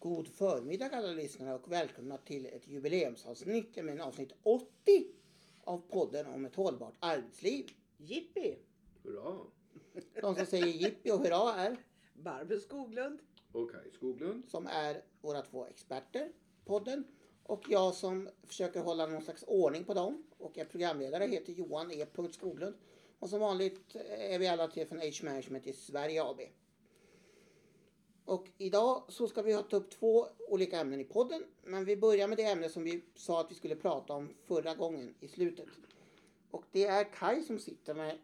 God förmiddag alla lyssnare och välkomna till ett jubileumsavsnitt, nämligen avsnitt 80 av podden om ett hållbart arbetsliv. Jippi! Hurra! De som säger jippi och hurra är, Barbro Skoglund. Och Kaj Skoglund. som är våra två experter podden. Och jag som försöker hålla någon slags ordning på dem och är programledare heter Johan E. Skoglund. Och som vanligt är vi alla tre från Age Management i Sverige AB. Och idag så ska vi ta upp två olika ämnen i podden. Men vi börjar med det ämne som vi sa att vi skulle prata om förra gången i slutet. Och det är Kai som sitter med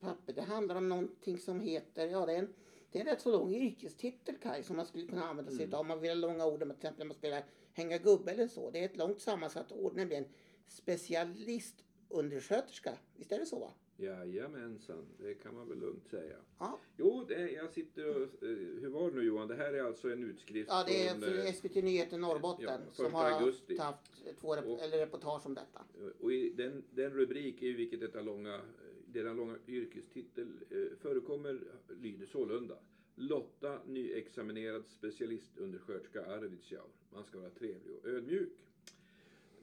papper. Det handlar om någonting som heter, ja det är en, det är en rätt så lång yrkestitel Kai som man skulle kunna använda sig av om man vill ha långa ord, till exempel när man spelar hänga gubbe eller så. Det är ett långt sammansatt ord, nämligen specialistundersköterska. Visst är det så va? Jajamensan, det kan man väl lugnt säga. Ja, Jo, det, jag sitter och... eh, Hur var det nu Johan? Det här är alltså en utskrift ja det är från... eh, SVT Nyheter Norrbotten ja, som har augusti. haft två rep- Och- eller reportage om detta. Och i den, den rubrik i vilket detta långa, denna långa yrkestitel eh, förekommer lyder sålunda. Lotta nyexaminerad specialistundersköterska Arvidsjaur. Man ska vara trevlig och ödmjuk.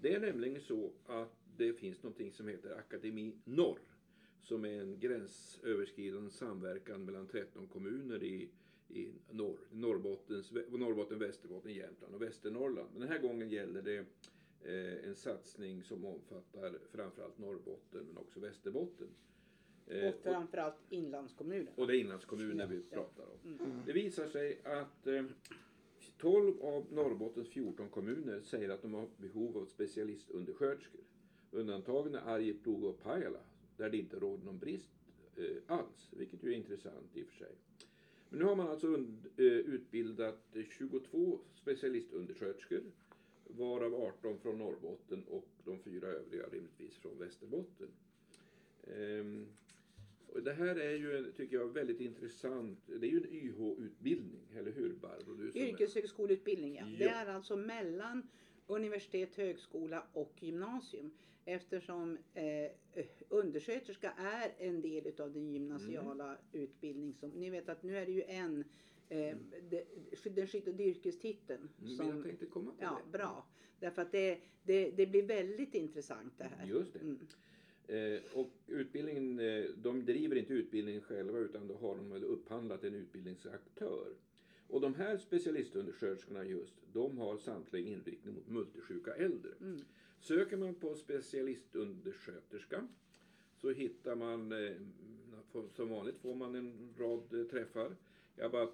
Det är nämligen så att det finns någonting som heter Akademi Norr. Som är en gränsöverskridande samverkan mellan 13 kommuner i, i norr. Norrbottens, Norrbotten, Västerbotten, Jämtland och Västernorrland. Men den här gången gäller det eh, en satsning som omfattar framförallt Norrbotten men också Västerbotten. Eh, Och framförallt inlandskommuner. och det är inlandskommuner vi pratar om. Det visar sig att eh, 12 av Norrbottens 14 kommuner säger att de har behov av specialistundersköterskor. Undantagen är Arjeplog och Pajala där det inte råder någon brist eh, alls, vilket ju är intressant i och för sig. Men nu har man alltså eh, utbildat eh, 22 specialistundersköterskor varav 18 från Norrbotten och de fyra övriga rimligtvis från Västerbotten. Ehm, det här är ju, tycker jag, väldigt intressant. Det är ju en YH-utbildning, eller hur Barbro? Du Yrkeshögskoleutbildning, ja. Det Ja. är alltså mellan universitet, högskola och gymnasium. Eftersom eh, undersköterska är en del utav den gymnasiala Mm. utbildning som, ni vet att nu är det ju en, eh, det, den skyddade yrkestiteln. Mm, som, jag tänkte komma på Ja, det. bra. Därför att det, det, det blir väldigt intressant det här. Just det. Mm. Eh, och utbildningen, eh, de driver inte utbildningen själva utan då har de väl upphandlat en utbildningsaktör. Och de här specialistundersköterskorna just, de har samtliga inriktning mot multisjuka äldre. Mm. Söker man på specialistundersköterska så hittar man, eh, som vanligt får man en rad eh, träffar. Jag bara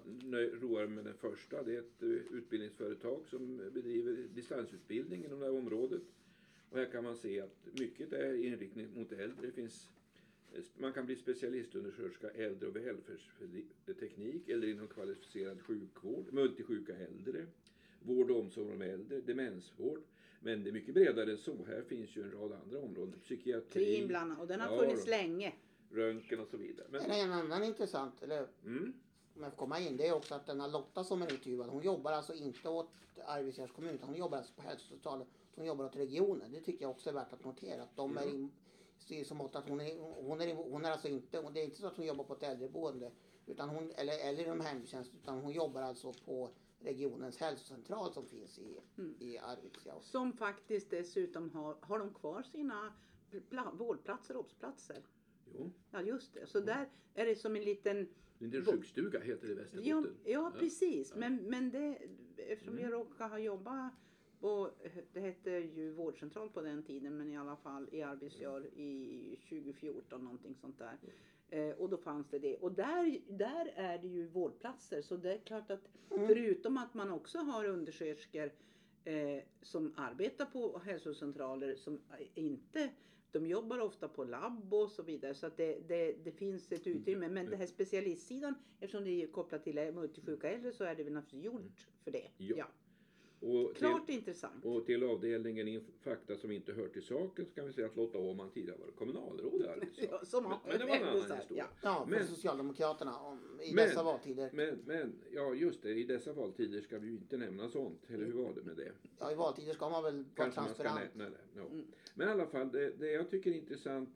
roar mig med den första. Det är ett eh, utbildningsföretag som bedriver distansutbildning inom det här området. Och här kan man se att mycket är inriktning mot äldre. Det finns, man kan bli specialistundersköterska äldre och välfärdsteknik eller inom kvalificerad sjukvård, multisjuka äldre, vård och omsorg om äldre, demensvård. Men det är mycket bredare än så. Här finns ju en rad andra områden. Psykiatri, inblandade och den har Ja, funnits då. länge. röntgen och så vidare. Men, Men en annan intressant, eller mm, om jag får komma in, det är också att denna Lotta som är intervjuad, hon jobbar alltså inte åt Arvidsjaurs kommun, utan hon jobbar alltså på hälsocentralen, hon jobbar åt regionen. Det tycker jag också är värt att notera, att de är Ja. in, i så mått att hon är, hon är, hon är alltså inte, det är inte så att hon jobbar på ett äldreboende, utan hon, eller, eller inom hemtjänst, utan hon jobbar alltså på regionens hälsocentral som finns i, i Arvidsjaur. Som faktiskt dessutom har, har de kvar sina pla- vårdplatser, obsplatser. jo, Ja just det, så där är det som en liten en Bo- sjukstuga heter det i Ja, Västerbotten. ja precis, Ja. men, men det, eftersom Mm. jag råkar ha jobbat på, det hette ju vårdcentral på den tiden, men i alla fall i Arvidsjaur i 2014 någonting sånt där. Eh, och då fanns det det. Och där, där är det ju vårdplatser, så det är klart att förutom att man också har undersköterskor eh, som arbetar på hälsocentraler som inte de jobbar ofta på labb och så vidare så att det, det, det finns ett utrymme. Men det här specialistsidan eftersom det är kopplat till multisjuka äldre så är det väl naturligtvis gjort för det. Ja. Ja. Och till, Klart intressant. och till avdelningen in, fakta som inte hör till saken så kan vi säga att Lotta Åhman tidigare varit kommunalråd i Arvidsjaur. Ja, som men, men det var en annan historia. ja. Ja, för Men- Socialdemokraterna om, i Men- dessa valtider. Men, men, ja just det, i dessa valtider ska vi ju inte nämna sånt. Eller hur var det med det? Ja, i valtider ska man väl vara Kanske man ska transparent. nämna det. Ja. Men i alla fall, det, det jag tycker är intressant,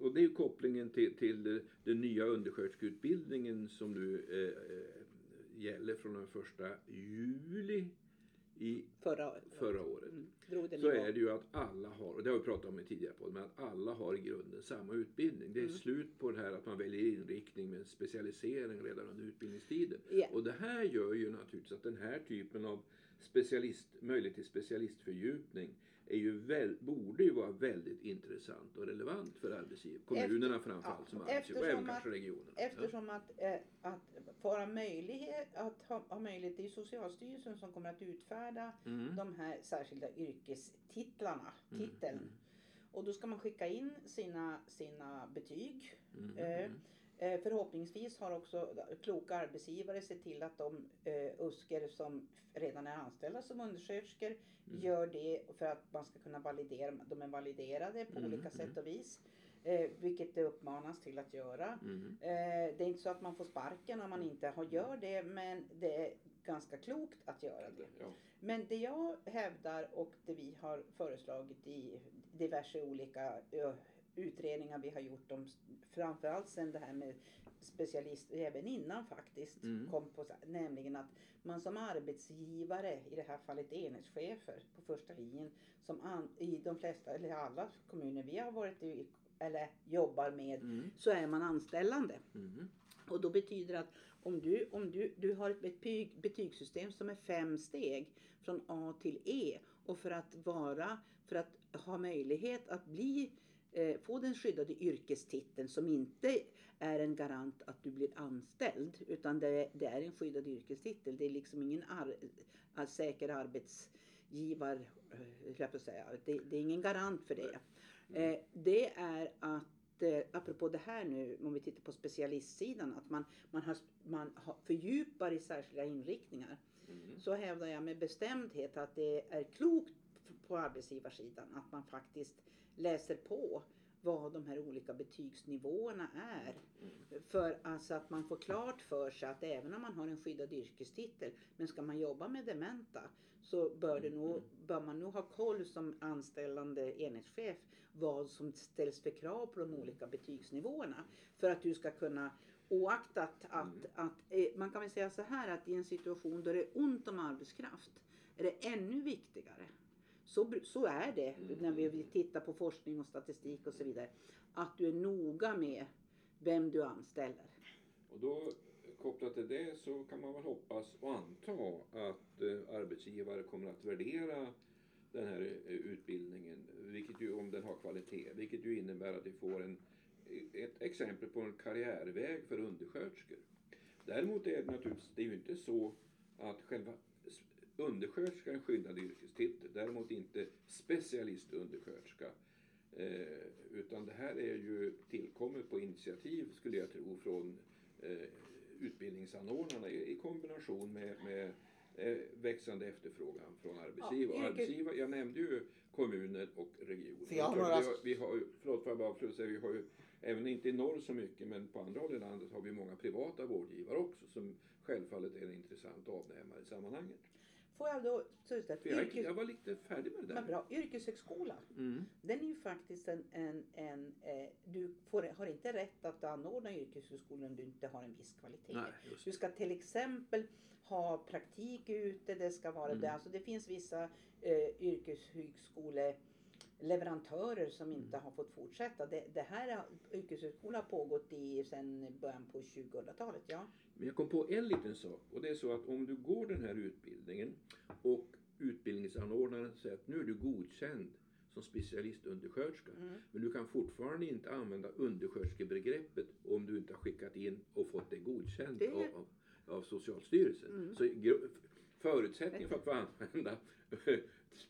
och det är ju kopplingen till, till den nya undersköterskeutbildningen som nu eh, eh, gäller från den första juli i Förra förra året. Mm. Så är det ju att alla har, och det har vi pratat om i tidigare podd, men att alla har i grunden samma utbildning. Det är Mm. slut på det här att man väljer inriktning med specialisering redan under utbildningstiden. Ja. Och det här gör ju naturligtvis att den här typen av specialist, möjlighet till specialistfördjupning är ju väl, borde ju vara väldigt intressant och relevant för arbetsgivare. Kommunerna framförallt som ja, arbetsgivare och även eftersom kanske att- regionerna. Eftersom att, eh, att vara möjlighet, att ha, ha möjlighet, det är Socialstyrelsen som kommer att utfärda Ja. Mm. de här särskilda yrkestitlarna, Mm, titeln. mm. Och då ska man skicka in sina, sina betyg. Mm. Eh, Mm. Eh, förhoppningsvis har också kloka arbetsgivare sett till att de eh, USKer som redan är anställda som undersköterskor Mm. gör det för att man ska kunna validera, de är validerade på Mm, olika mm. sätt och vis. Eh, vilket det uppmanas till att göra. Mm. Eh, det är inte så att man får sparken om man inte har, gör det men det är ganska klokt att göra det. Ja. Men det jag hävdar och det vi har föreslagit i diverse olika utredningar vi har gjort om framförallt sen det här med specialist, även innan faktiskt, Mm. kom på, nämligen att man som arbetsgivare, i det här fallet enhetschefer på första linjen, som an, i de flesta, eller alla kommuner vi har varit i, eller jobbar med, Mm. så är man anställande. Mm. Och då betyder det att om du, om du, du har ett betyg, betygssystem som är fem steg från A till E och för att vara, för att ha möjlighet att bli, få den skyddade yrkestiteln som inte är en garant att du blir anställd utan det, det är en skyddad yrkestitel. Det är liksom ingen ar, ar, säker arbetsgivar, eh, jag säga. Det, det är ingen garant för det. Eh, det är att eh, apropå det här nu, om vi tittar på specialistsidan, att man, man, har, man har, fördjupar i särskilda inriktningar. Mm. Så hävdar jag med bestämdhet att det är klokt på arbetsgivarsidan att man faktiskt läser på vad de här olika betygsnivåerna är. För alltså att man får klart för sig att även om man har en skyddad yrkestitel, men ska man jobba med dementa så bör, det nog, bör man nog ha koll som anställande enhetschef vad som ställs för krav på de olika betygsnivåerna. För att du ska kunna Oaktat att, Mm. att eh, man kan väl säga så här att i en situation då det är ont om arbetskraft är det ännu viktigare. Så, så är det Mm. när vi vill titta på forskning och statistik och så vidare. Att du är noga med vem du anställer. Och då kopplat till det så kan man väl hoppas och anta att eh, arbetsgivare kommer att värdera den här eh, utbildningen, vilket ju, om den har kvalitet, vilket ju innebär att vi får en, ett exempel på en karriärväg för undersköterskor. Däremot är det naturligtvis, det är ju inte så att själva undersköterska är en skyddad yrkestitel, däremot inte specialistundersköterska. Eh, utan det här är ju tillkommet på initiativ, skulle jag tro, från eh, utbildningsanordnarna i, i kombination med, med eh, växande efterfrågan från arbetsgivare. Ja, arbetsgivare. Jag nämnde ju kommuner och regioner. För har några- vi, har, vi har förlåt jag bara säga, vi har ju även inte i norr så mycket men på andra håll i landet har vi många privata vårdgivare också som självfallet är en intressant avnämare i sammanhanget. Får jag då För jag, yrkes, jag var lite färdig med det men där. bra, yrkeshögskola. Mm. Den är ju faktiskt en, en, en eh, du får, har inte rätt att anordna yrkeshögskola om du inte har en viss kvalitet. Nej, Du ska till exempel ha praktik ute, det ska vara Mm. det. Alltså det finns vissa eh, yrkeshögskoleleverantörer som inte Mm. har fått fortsätta. Det, det här har, yrkeshögskola har pågått i sedan början på 2000-talet. Ja. Men jag kom på en liten sak och det är så att om du går den här utbildningen och utbildningsanordnaren säger att nu är du godkänd som specialistundersköterska. Mm. Men du kan fortfarande inte använda undersköterskebegreppet om du inte har skickat in och fått det godkänt Det- av, av, av Socialstyrelsen. Mm. Så förutsättningen för att få använda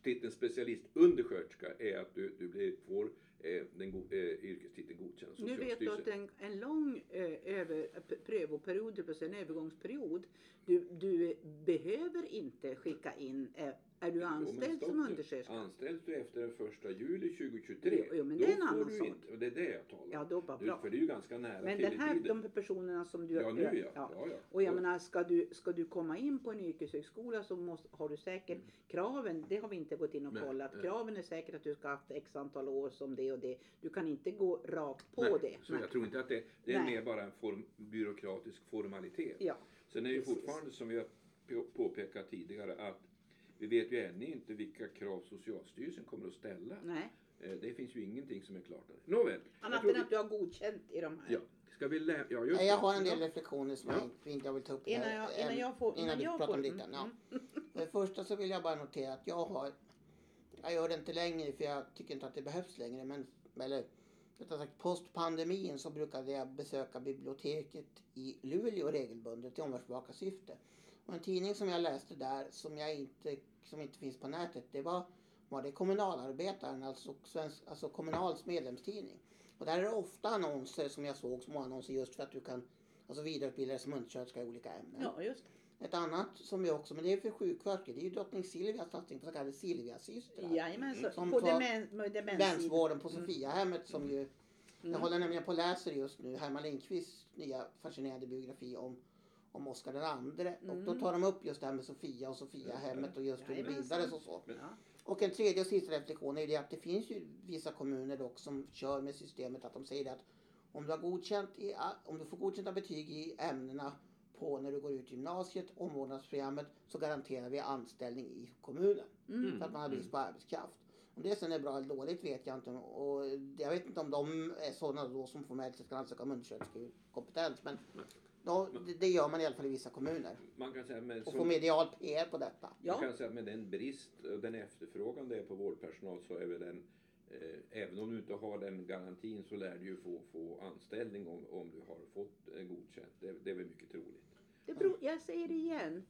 titeln specialistundersköterska är att du, du blir, får eh, den go, eh, yrkestiteln godkänd Nu vet du att en, en lång eh, över, prövoperiod, en övergångsperiod, du, du behöver inte skicka in, eh, är du Jo, anställd stopp som undersköterska? Anställs du efter den första juli 2023, Jo, jo, men det är en annan du sak. inte, och det är det jag talar om. Ja, då Du, bra. för det är ju ganska nära Men den här, de personerna som du... Ja, nu ja. ja. ja, Och jag menar, ska du, ska du komma in på en yrkeshögskola så måste, har du säkert kraven, det har vi inte gått in och Mm. Kollat. nej. Kraven är säkert att du ska ha haft x antal år som det och det. Du kan inte gå rakt på Nej, det. Så Nej. jag tror inte att det, det är mer bara en form, byråkratisk formalitet. Ja, Sen är det ju fortfarande som vi har på- påpekat tidigare att vi vet ju ännu inte vilka krav Socialstyrelsen kommer att ställa. Nej, Eh, Det finns ju ingenting som är klart. Nåväl. annat än att du har godkänt i de här. Ja, ska vi lä- ja, just Nej, jag har en del reflektioner som Ja. jag inte- vill ta upp Innan jag, innan eh, jag får... innan du jag pratar om får, ditt. mm, Ja. mm. För det första så vill jag bara notera att jag har, jag gör det inte längre för jag tycker inte att det behövs längre, men eller rättare sagt post pandemin så brukade jag besöka biblioteket i Luleå regelbundet i omvärldsbevakarsyfte. Och en tidning som jag läste där som jag inte, som inte finns på nätet, det var, var det Kommunalarbetaren, alltså, svensk, alltså Kommunals medlemstidning. Och där är det ofta annonser som jag såg, små annonser just för att du kan alltså vidareutbilda dig som undersköterska i olika ämnen. Ja, just. Ett annat som är också, men det är för sjuksköterskor, det är ju drottning Silvias satsning på så kallade Silviasystrar. Så, på tar demen, med demenssidan. Länsvården på Sofiahemmet som ju, jag Mm. håller nämligen på och läser just nu Herman Lindqvists nya fascinerande biografi om, om Oscar den andre. Och då Mm. tar de upp just det här med Sofia och Sofiahemmet och just hur det bildades och så. Ja. Och en tredje och sista reflektion är det att det finns ju vissa kommuner dock som kör med systemet att de säger att om du, har godkänt i, om du får godkända betyg i ämnena på när du går ut gymnasiet, omvårdnadsprogrammet, så garanterar vi anställning i kommunen. Mm. För att man har brist på arbetskraft. Om det sen är bra eller dåligt vet jag inte. Och jag vet inte om de är sådana då som formellt sett kan ansöka om undersköterskekompetens. Men då, det, gör man i alla fall i vissa kommuner. Man kan säga med, Och får medial PR på detta. Ja. Man kan säga att med den brist och den efterfrågan det är på vårdpersonal så är väl den eh, Även om du inte har den garantin så lär du ju få, få anställning om, om du har fått eh, godkänt. Det, det är väl mycket troligt. Det beror, jag säger det igen.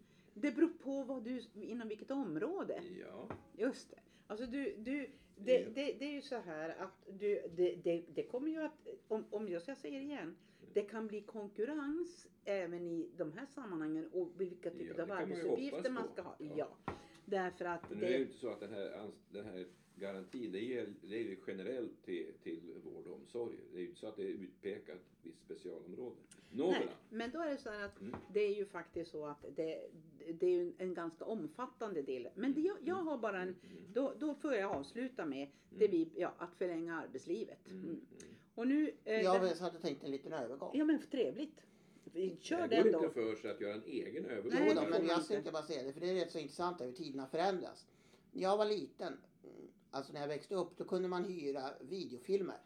Det beror på vad du, inom vilket område. Ja, Just det. Alltså du, du, det, Ja. det, det är ju så här att du, det, det, det kommer ju att, om, om jag ska säga det igen, det kan bli konkurrens även i de här sammanhangen och vilka Ja, typer det av man ju arbetsuppgifter man på. ska ha. Ja. Ja. Därför att men nu är det ju det, inte så att den här, den här garantin det är, det är generellt till, till vård och omsorg. Det är ju inte så att det är utpekat visst specialområde. Nej, men då är det så här att Mm. det är ju faktiskt så att det, det är ju en, ganska omfattande del. Men det, jag, jag har bara en, Mm. då, då får jag avsluta med det vi, ja, att förlänga arbetslivet. Mm. Mm. Och nu, eh, Jag den- hade tänkt en liten övergång. ja men trevligt. Vi kör det går den inte för sig att göra en egen övergång. Nej, då, men jag inte. tänkte bara säga det, för det är rätt så intressant hur tiderna förändras. När jag var liten, mm, alltså när jag växte upp, då kunde man hyra videofilmer.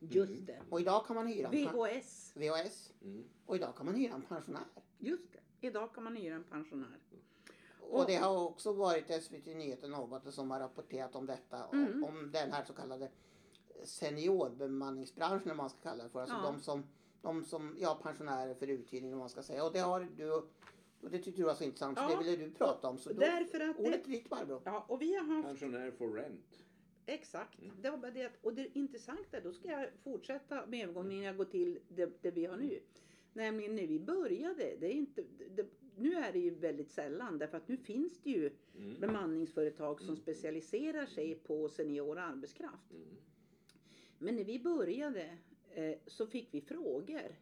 Just det. Och idag kan man hyra VHS. VHS. Mm. Och idag kan man hyra en pensionär. Just det. Idag kan man hyra en pensionär. Och det har också varit SVT Nyheter Norrbotten som har rapporterat om detta. Mm. Om, om den här så kallade seniorbemanningsbranschen, om man ska kalla det för. Alltså Ja. de som, de som, ja pensionärer för uthyrning om man ska säga. Och det har du, och det tyckte du var så intressant så Ja. det ville du prata om. Så då, Därför att ordet det, är ditt Barbro. ja, och vi har haft, Pensionär for rent. Exakt, det var bara det och det intressanta, då ska jag fortsätta med övergången innan jag går till det, det vi har nu. Nämligen när vi började, det är inte, det, nu är det ju väldigt sällan därför att nu finns det ju Mm. bemanningsföretag som specialiserar sig på senior arbetskraft. Mm. Men när vi började eh, så fick vi frågor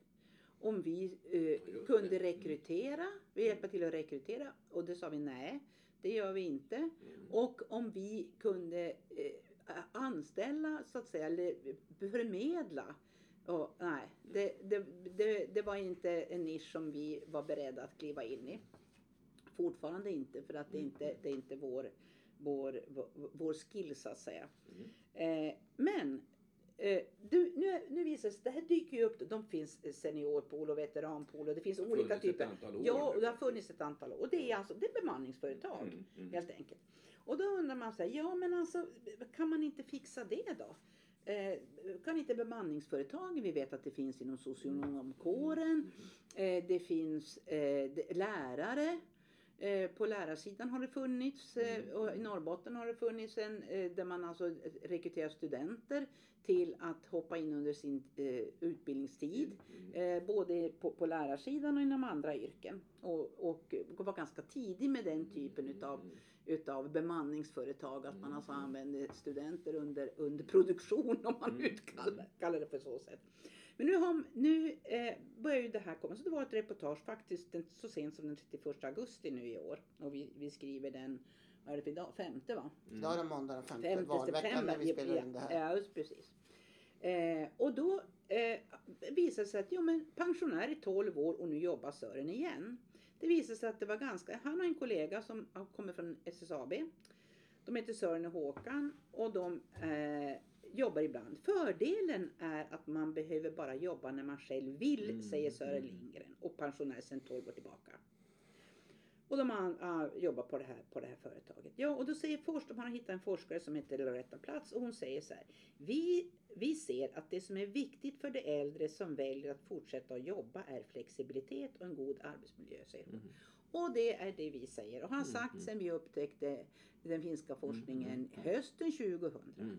om vi eh, kunde det. rekrytera, vi hjälpa till att rekrytera och det sa vi nej, det gör vi inte. Mm. Och om vi kunde eh, anställa så att säga, eller förmedla. Och, nej, det, det, det, det var inte en nisch som vi var beredda att kliva in i. Fortfarande inte för att det inte det är inte vår, vår, vår, skill så att säga. Mm. Eh, men eh, du, nu, nu visar det sig, det här dyker ju upp, de finns seniorpool och veteranpool och det finns Det har olika typer. Ja, och det har funnits ett antal år. Och det är alltså det är bemanningsföretag Mm. Mm. helt enkelt. Och då undrar man så här, ja men alltså kan man inte fixa det då? Eh, kan inte bemanningsföretagen, vi vet att det finns inom socionomkåren, eh, det finns eh, lärare, på lärarsidan har det funnits eh, och i Norrbotten har det funnits en eh, där man alltså rekryterar studenter till att hoppa in under sin eh, utbildningstid. Mm. Eh, både på, på lärarsidan och inom andra yrken. Och, och var ganska tidig med den typen utav, utav bemanningsföretag. Att man alltså använder studenter under, under produktion om man Mm. utkallar kallar det för så sätt. Men nu, har, nu eh, börjar ju det här komma. Så det var ett reportage faktiskt den, så sent som den 31 augusti nu i år. Och vi, vi skriver den, vad är det för dag? Femte va? Idag är det måndag den 5 5 valveckan när vi spelar in det här. Ja, just precis. Eh, och då eh, visade det sig att jo, men pensionär i 12 år och nu jobbar Sören igen. Det visade sig att det var ganska, han har en kollega som kommit från SSAB. De heter Sören och Håkan och de eh, jobbar ibland. Fördelen är att man behöver bara jobba när man själv vill, Mm, säger Sören mm. Lindgren och pensionär sedan 12 år tillbaka. Och de har uh, jobbat på det, här, på det här företaget. Ja, och då säger forsk, de har hittat en forskare som heter Loretta Platz och hon säger så här. Vi, vi ser att det som är viktigt för de äldre som väljer att fortsätta att jobba är flexibilitet och en god arbetsmiljö, säger hon. Mm. Och det är det vi säger och har Mm, sagt mm. sedan vi upptäckte den finska forskningen mm, hösten 2000.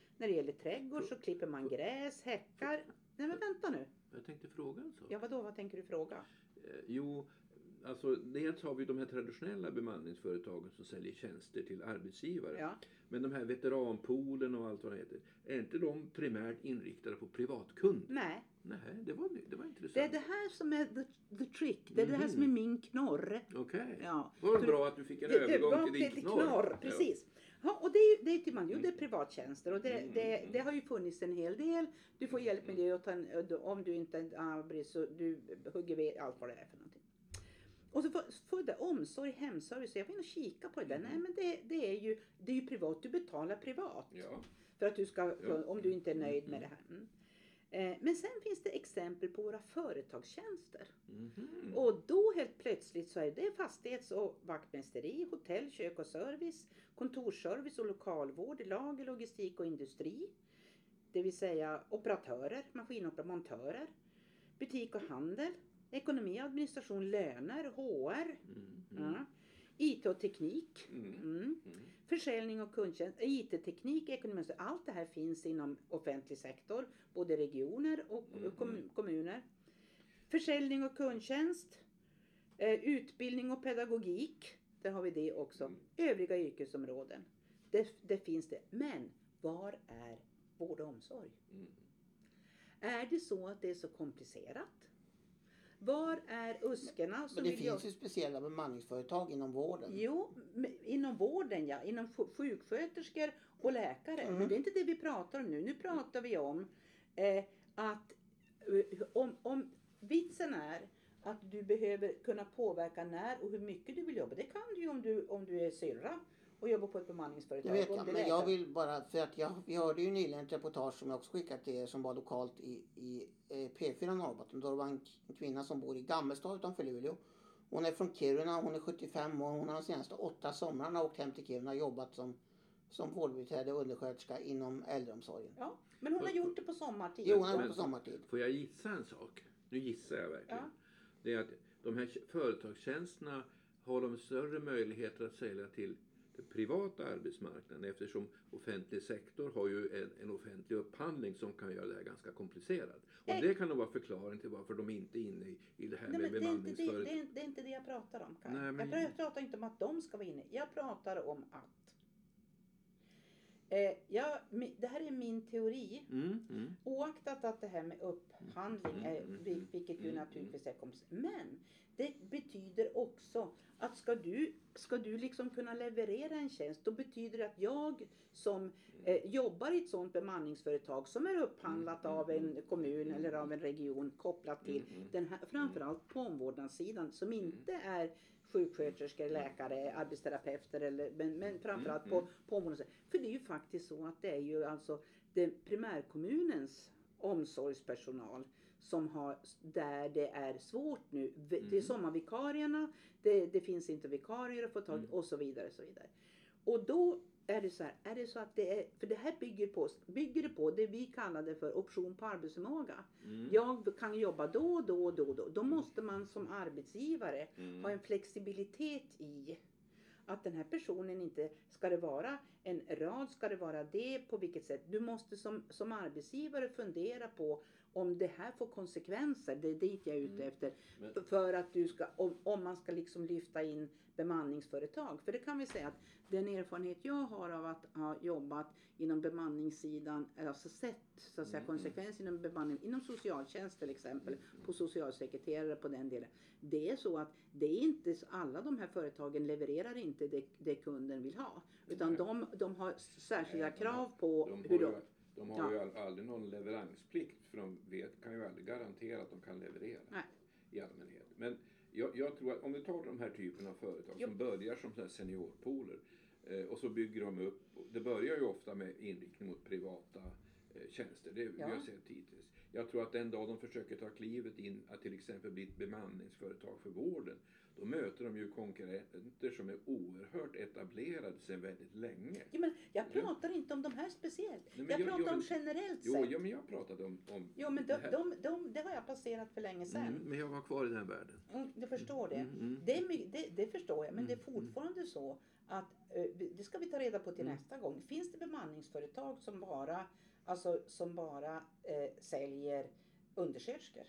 Jag tänkte fråga en sak. Ja vadå, vad tänker du fråga? Eh, Jo, alltså dels har vi de här traditionella bemanningsföretagen som säljer tjänster till arbetsgivare. Ja. Men de här veteranpoolen och allt vad det heter, är inte de primärt inriktade på privatkund? Nej, Nej, det var, det var intressant. det är det här som är the, the trick. Det är det här Mhm. som är min knorr. Okej. Ja. Vad För- bra att du fick en Det, det övergång var till din knorr. knorr. Precis. Ja, och det är det är till man, jo, det är privattjänster och det, Mm, det, mm. det har ju funnits en hel del. Du får hjälp med det och ta en, om du inte är så du hugger ved, allt vad det är för någonting. Och så får, får det omsorg, hemservice. Jag var inne och kika på det där. Mm. Nej men det, det, är ju, det är ju privat, du betalar privat. Ja. För att du ska, Ja. om du inte är nöjd med Mm, det här. Mm. Eh, Men sen finns det exempel på våra företagstjänster. Mhm. Och då helt plötsligt så är det fastighets och vaktmästeri, hotell, kök och service, kontorsservice och lokalvård, lager, logistik och industri. Det vill säga operatörer, maskinoperatörer, butik och handel, ekonomi, administration, löner, HR, Mm. ja, IT och teknik. Mm. Mm. Mm. Försäljning och kundtjänst, IT-teknik, ekonomi, allt det här finns inom offentlig sektor, både regioner och kommun, kommuner. Försäljning och kundtjänst, eh, utbildning och pedagogik, där har vi det också. Mm. Övriga yrkesområden, det, det finns det. Men var är vård och omsorg? Mm. Är det så att det är så komplicerat? Var är uskarna som Men det finns ju speciella bemanningsföretag inom vården. Jo, inom vården ja. Inom sj- sjuksköterskor och läkare. Mm. Men det är inte det vi pratar om nu. Nu pratar vi om eh, att eh, om, om vitsen är att du behöver kunna påverka när och hur mycket du vill jobba. Det kan du ju om du, om du är syrra och jobbar på ett Det bemanningsföretag. vet Om jag, men jag vill bara, för att jag, vi hörde ju nyligen ett reportage som jag också skickat till er som var lokalt i, i eh, P4 Norrbotten. Då det var en kvinna som bor i Gammelstad utanför Luleå. Hon är från Kiruna, hon är 75 år. Hon har de senaste åtta somrarna åkt hem till Kiruna och jobbat som, som vårdbiträde och undersköterska inom äldreomsorgen. Ja, men hon har gjort det på sommartid. Jo, hon har gjort på sommartid. Får jag gissa en sak? Nu gissar jag verkligen. Ja. Det är att de här företagstjänsterna har de större möjligheter att sälja till privata arbetsmarknaden eftersom offentlig sektor har ju en, en offentlig upphandling som kan göra det här ganska komplicerat. Och Eh. det kan nog vara förklaring till varför de inte är inne i, i det här Nej, med men det, är inte det, bemanningsföretag. det, är, det är inte det jag pratar om. Nej, men- Jag pratar inte om att de ska vara inne. Jag pratar om att eh, mi- det här är min teori. Mm, mm, Oaktat att det här med upphandling, är, Mm, mm, vil- vilket ju mm, naturligtvis är komplicerat. Men det betyder också att ska du, ska du liksom kunna leverera en tjänst, då betyder det att jag som eh, jobbar i ett sådant bemanningsföretag som är upphandlat Mm, av en mm, kommun mm, eller av en region kopplat till mm, mm. den här, framförallt på omvårdnadssidan som inte är sjuksköterskor, läkare, arbetsterapeuter eller, men, men framförallt Mm, på, på omvårdnadssidan. För det är ju faktiskt så att det är ju alltså den primärkommunens omsorgspersonal som har, där det är svårt nu. Det är Mm. sommarvikarierna, det, det finns inte vikarier att få tag i Mm. och så vidare. Och så vidare. Och då är det så här, är det så att det är, för det här bygger på, bygger det på det vi kallade för option på arbetsförmåga. Mm, Jag kan jobba då, då, då, då. Då måste man som arbetsgivare mm. ha en flexibilitet i att den här personen inte, ska det vara en rad, ska det vara det, på vilket sätt? Du måste som, som arbetsgivare fundera på om det här får konsekvenser, det är dit jag är ute Mm. efter. F- För att du ska, om, om man ska liksom lyfta in bemanningsföretag. För det kan vi säga att den erfarenhet jag har av att ha jobbat inom bemanningssidan, alltså sett så att säga, Mm. konsekvenser inom bemanning, inom socialtjänst till exempel, på socialsekreterare på den delen. Det är så att det är inte så- alla de här företagen levererar inte det, det kunden vill ha. Utan de, de har särskilda krav på hur de... de har Ja. ju all- aldrig någon leveransplikt för de vet, kan ju aldrig garantera att de kan leverera Nej. i allmänhet. Men jag, jag tror att om vi tar de här typen av företag Jo. som börjar som seniorpooler eh, och så bygger de upp. Det börjar ju ofta med inriktning mot privata eh, tjänster. Det vi Ja. har sett hittills. Jag tror att den dag de försöker ta klivet in att till exempel bli ett bemanningsföretag för vården. Då möter de ju konkurrenter som är oerhört etablerade sedan väldigt länge. Ja, men jag Ja. pratar inte om de här speciellt. men jag jag- pratar jag- om generellt Jo, sett. ja, men jag pratade om, om Jo, men det de, här. de, de, det har jag passerat för länge sedan. Mm, men jag var kvar i den världen. Mm, jag förstår det. Mm, mm. Det, är my- det. Det förstår jag, men det är Mm, fortfarande så att eh, det ska vi ta reda på till Mm. nästa gång. Finns det bemanningsföretag som bara, alltså, som bara eh, säljer undersköterskor?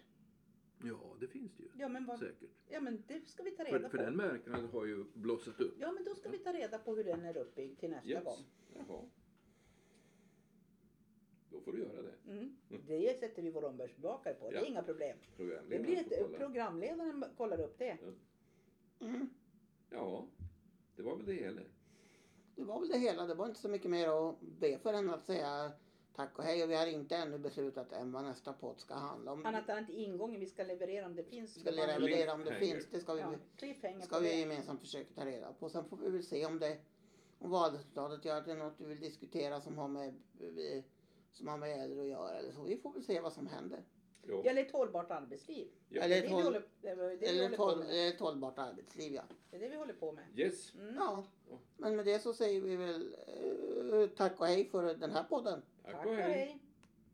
Ja, det finns det ju. Ja men, vad, Säkert. ja, men det ska vi ta reda För, för på. den marknaden har ju blossat upp. Ja, men då ska vi ta reda på hur den är uppbyggd till nästa Yes. gång. Jaha. Då får du göra det. Mm. Det sätter vi vår omvärldsbevakare på. Det är Ja. inga problem. Det blir ett, kolla. programledaren kollar upp det. Mm. Ja, det var väl det hela. Det var väl det hela. Det var inte så mycket mer att be för än att säga tack och hej. Och vi har inte ännu beslutat än vad nästa podd ska handla om. Annat än ingången vi ska leverera om det finns. Vi ska leverera om det finns. Det ska vi, Ja, ska vi gemensamt försöka ta reda på. Sen får vi väl se om det om valresultatet gör att det är något du vill diskutera som har med, som har med äldre att göra eller så. Vi får väl se vad som händer. Ja. Eller ett hållbart arbetsliv. Ja. Eller Det är ett, håll, håller, eller ett, håll, ett hållbart arbetsliv ja. Det är det vi håller på med. Yes. Mm. Ja, men med det så säger vi väl eh, tack och hej för den här podden. Tack Tack och och hej. hej.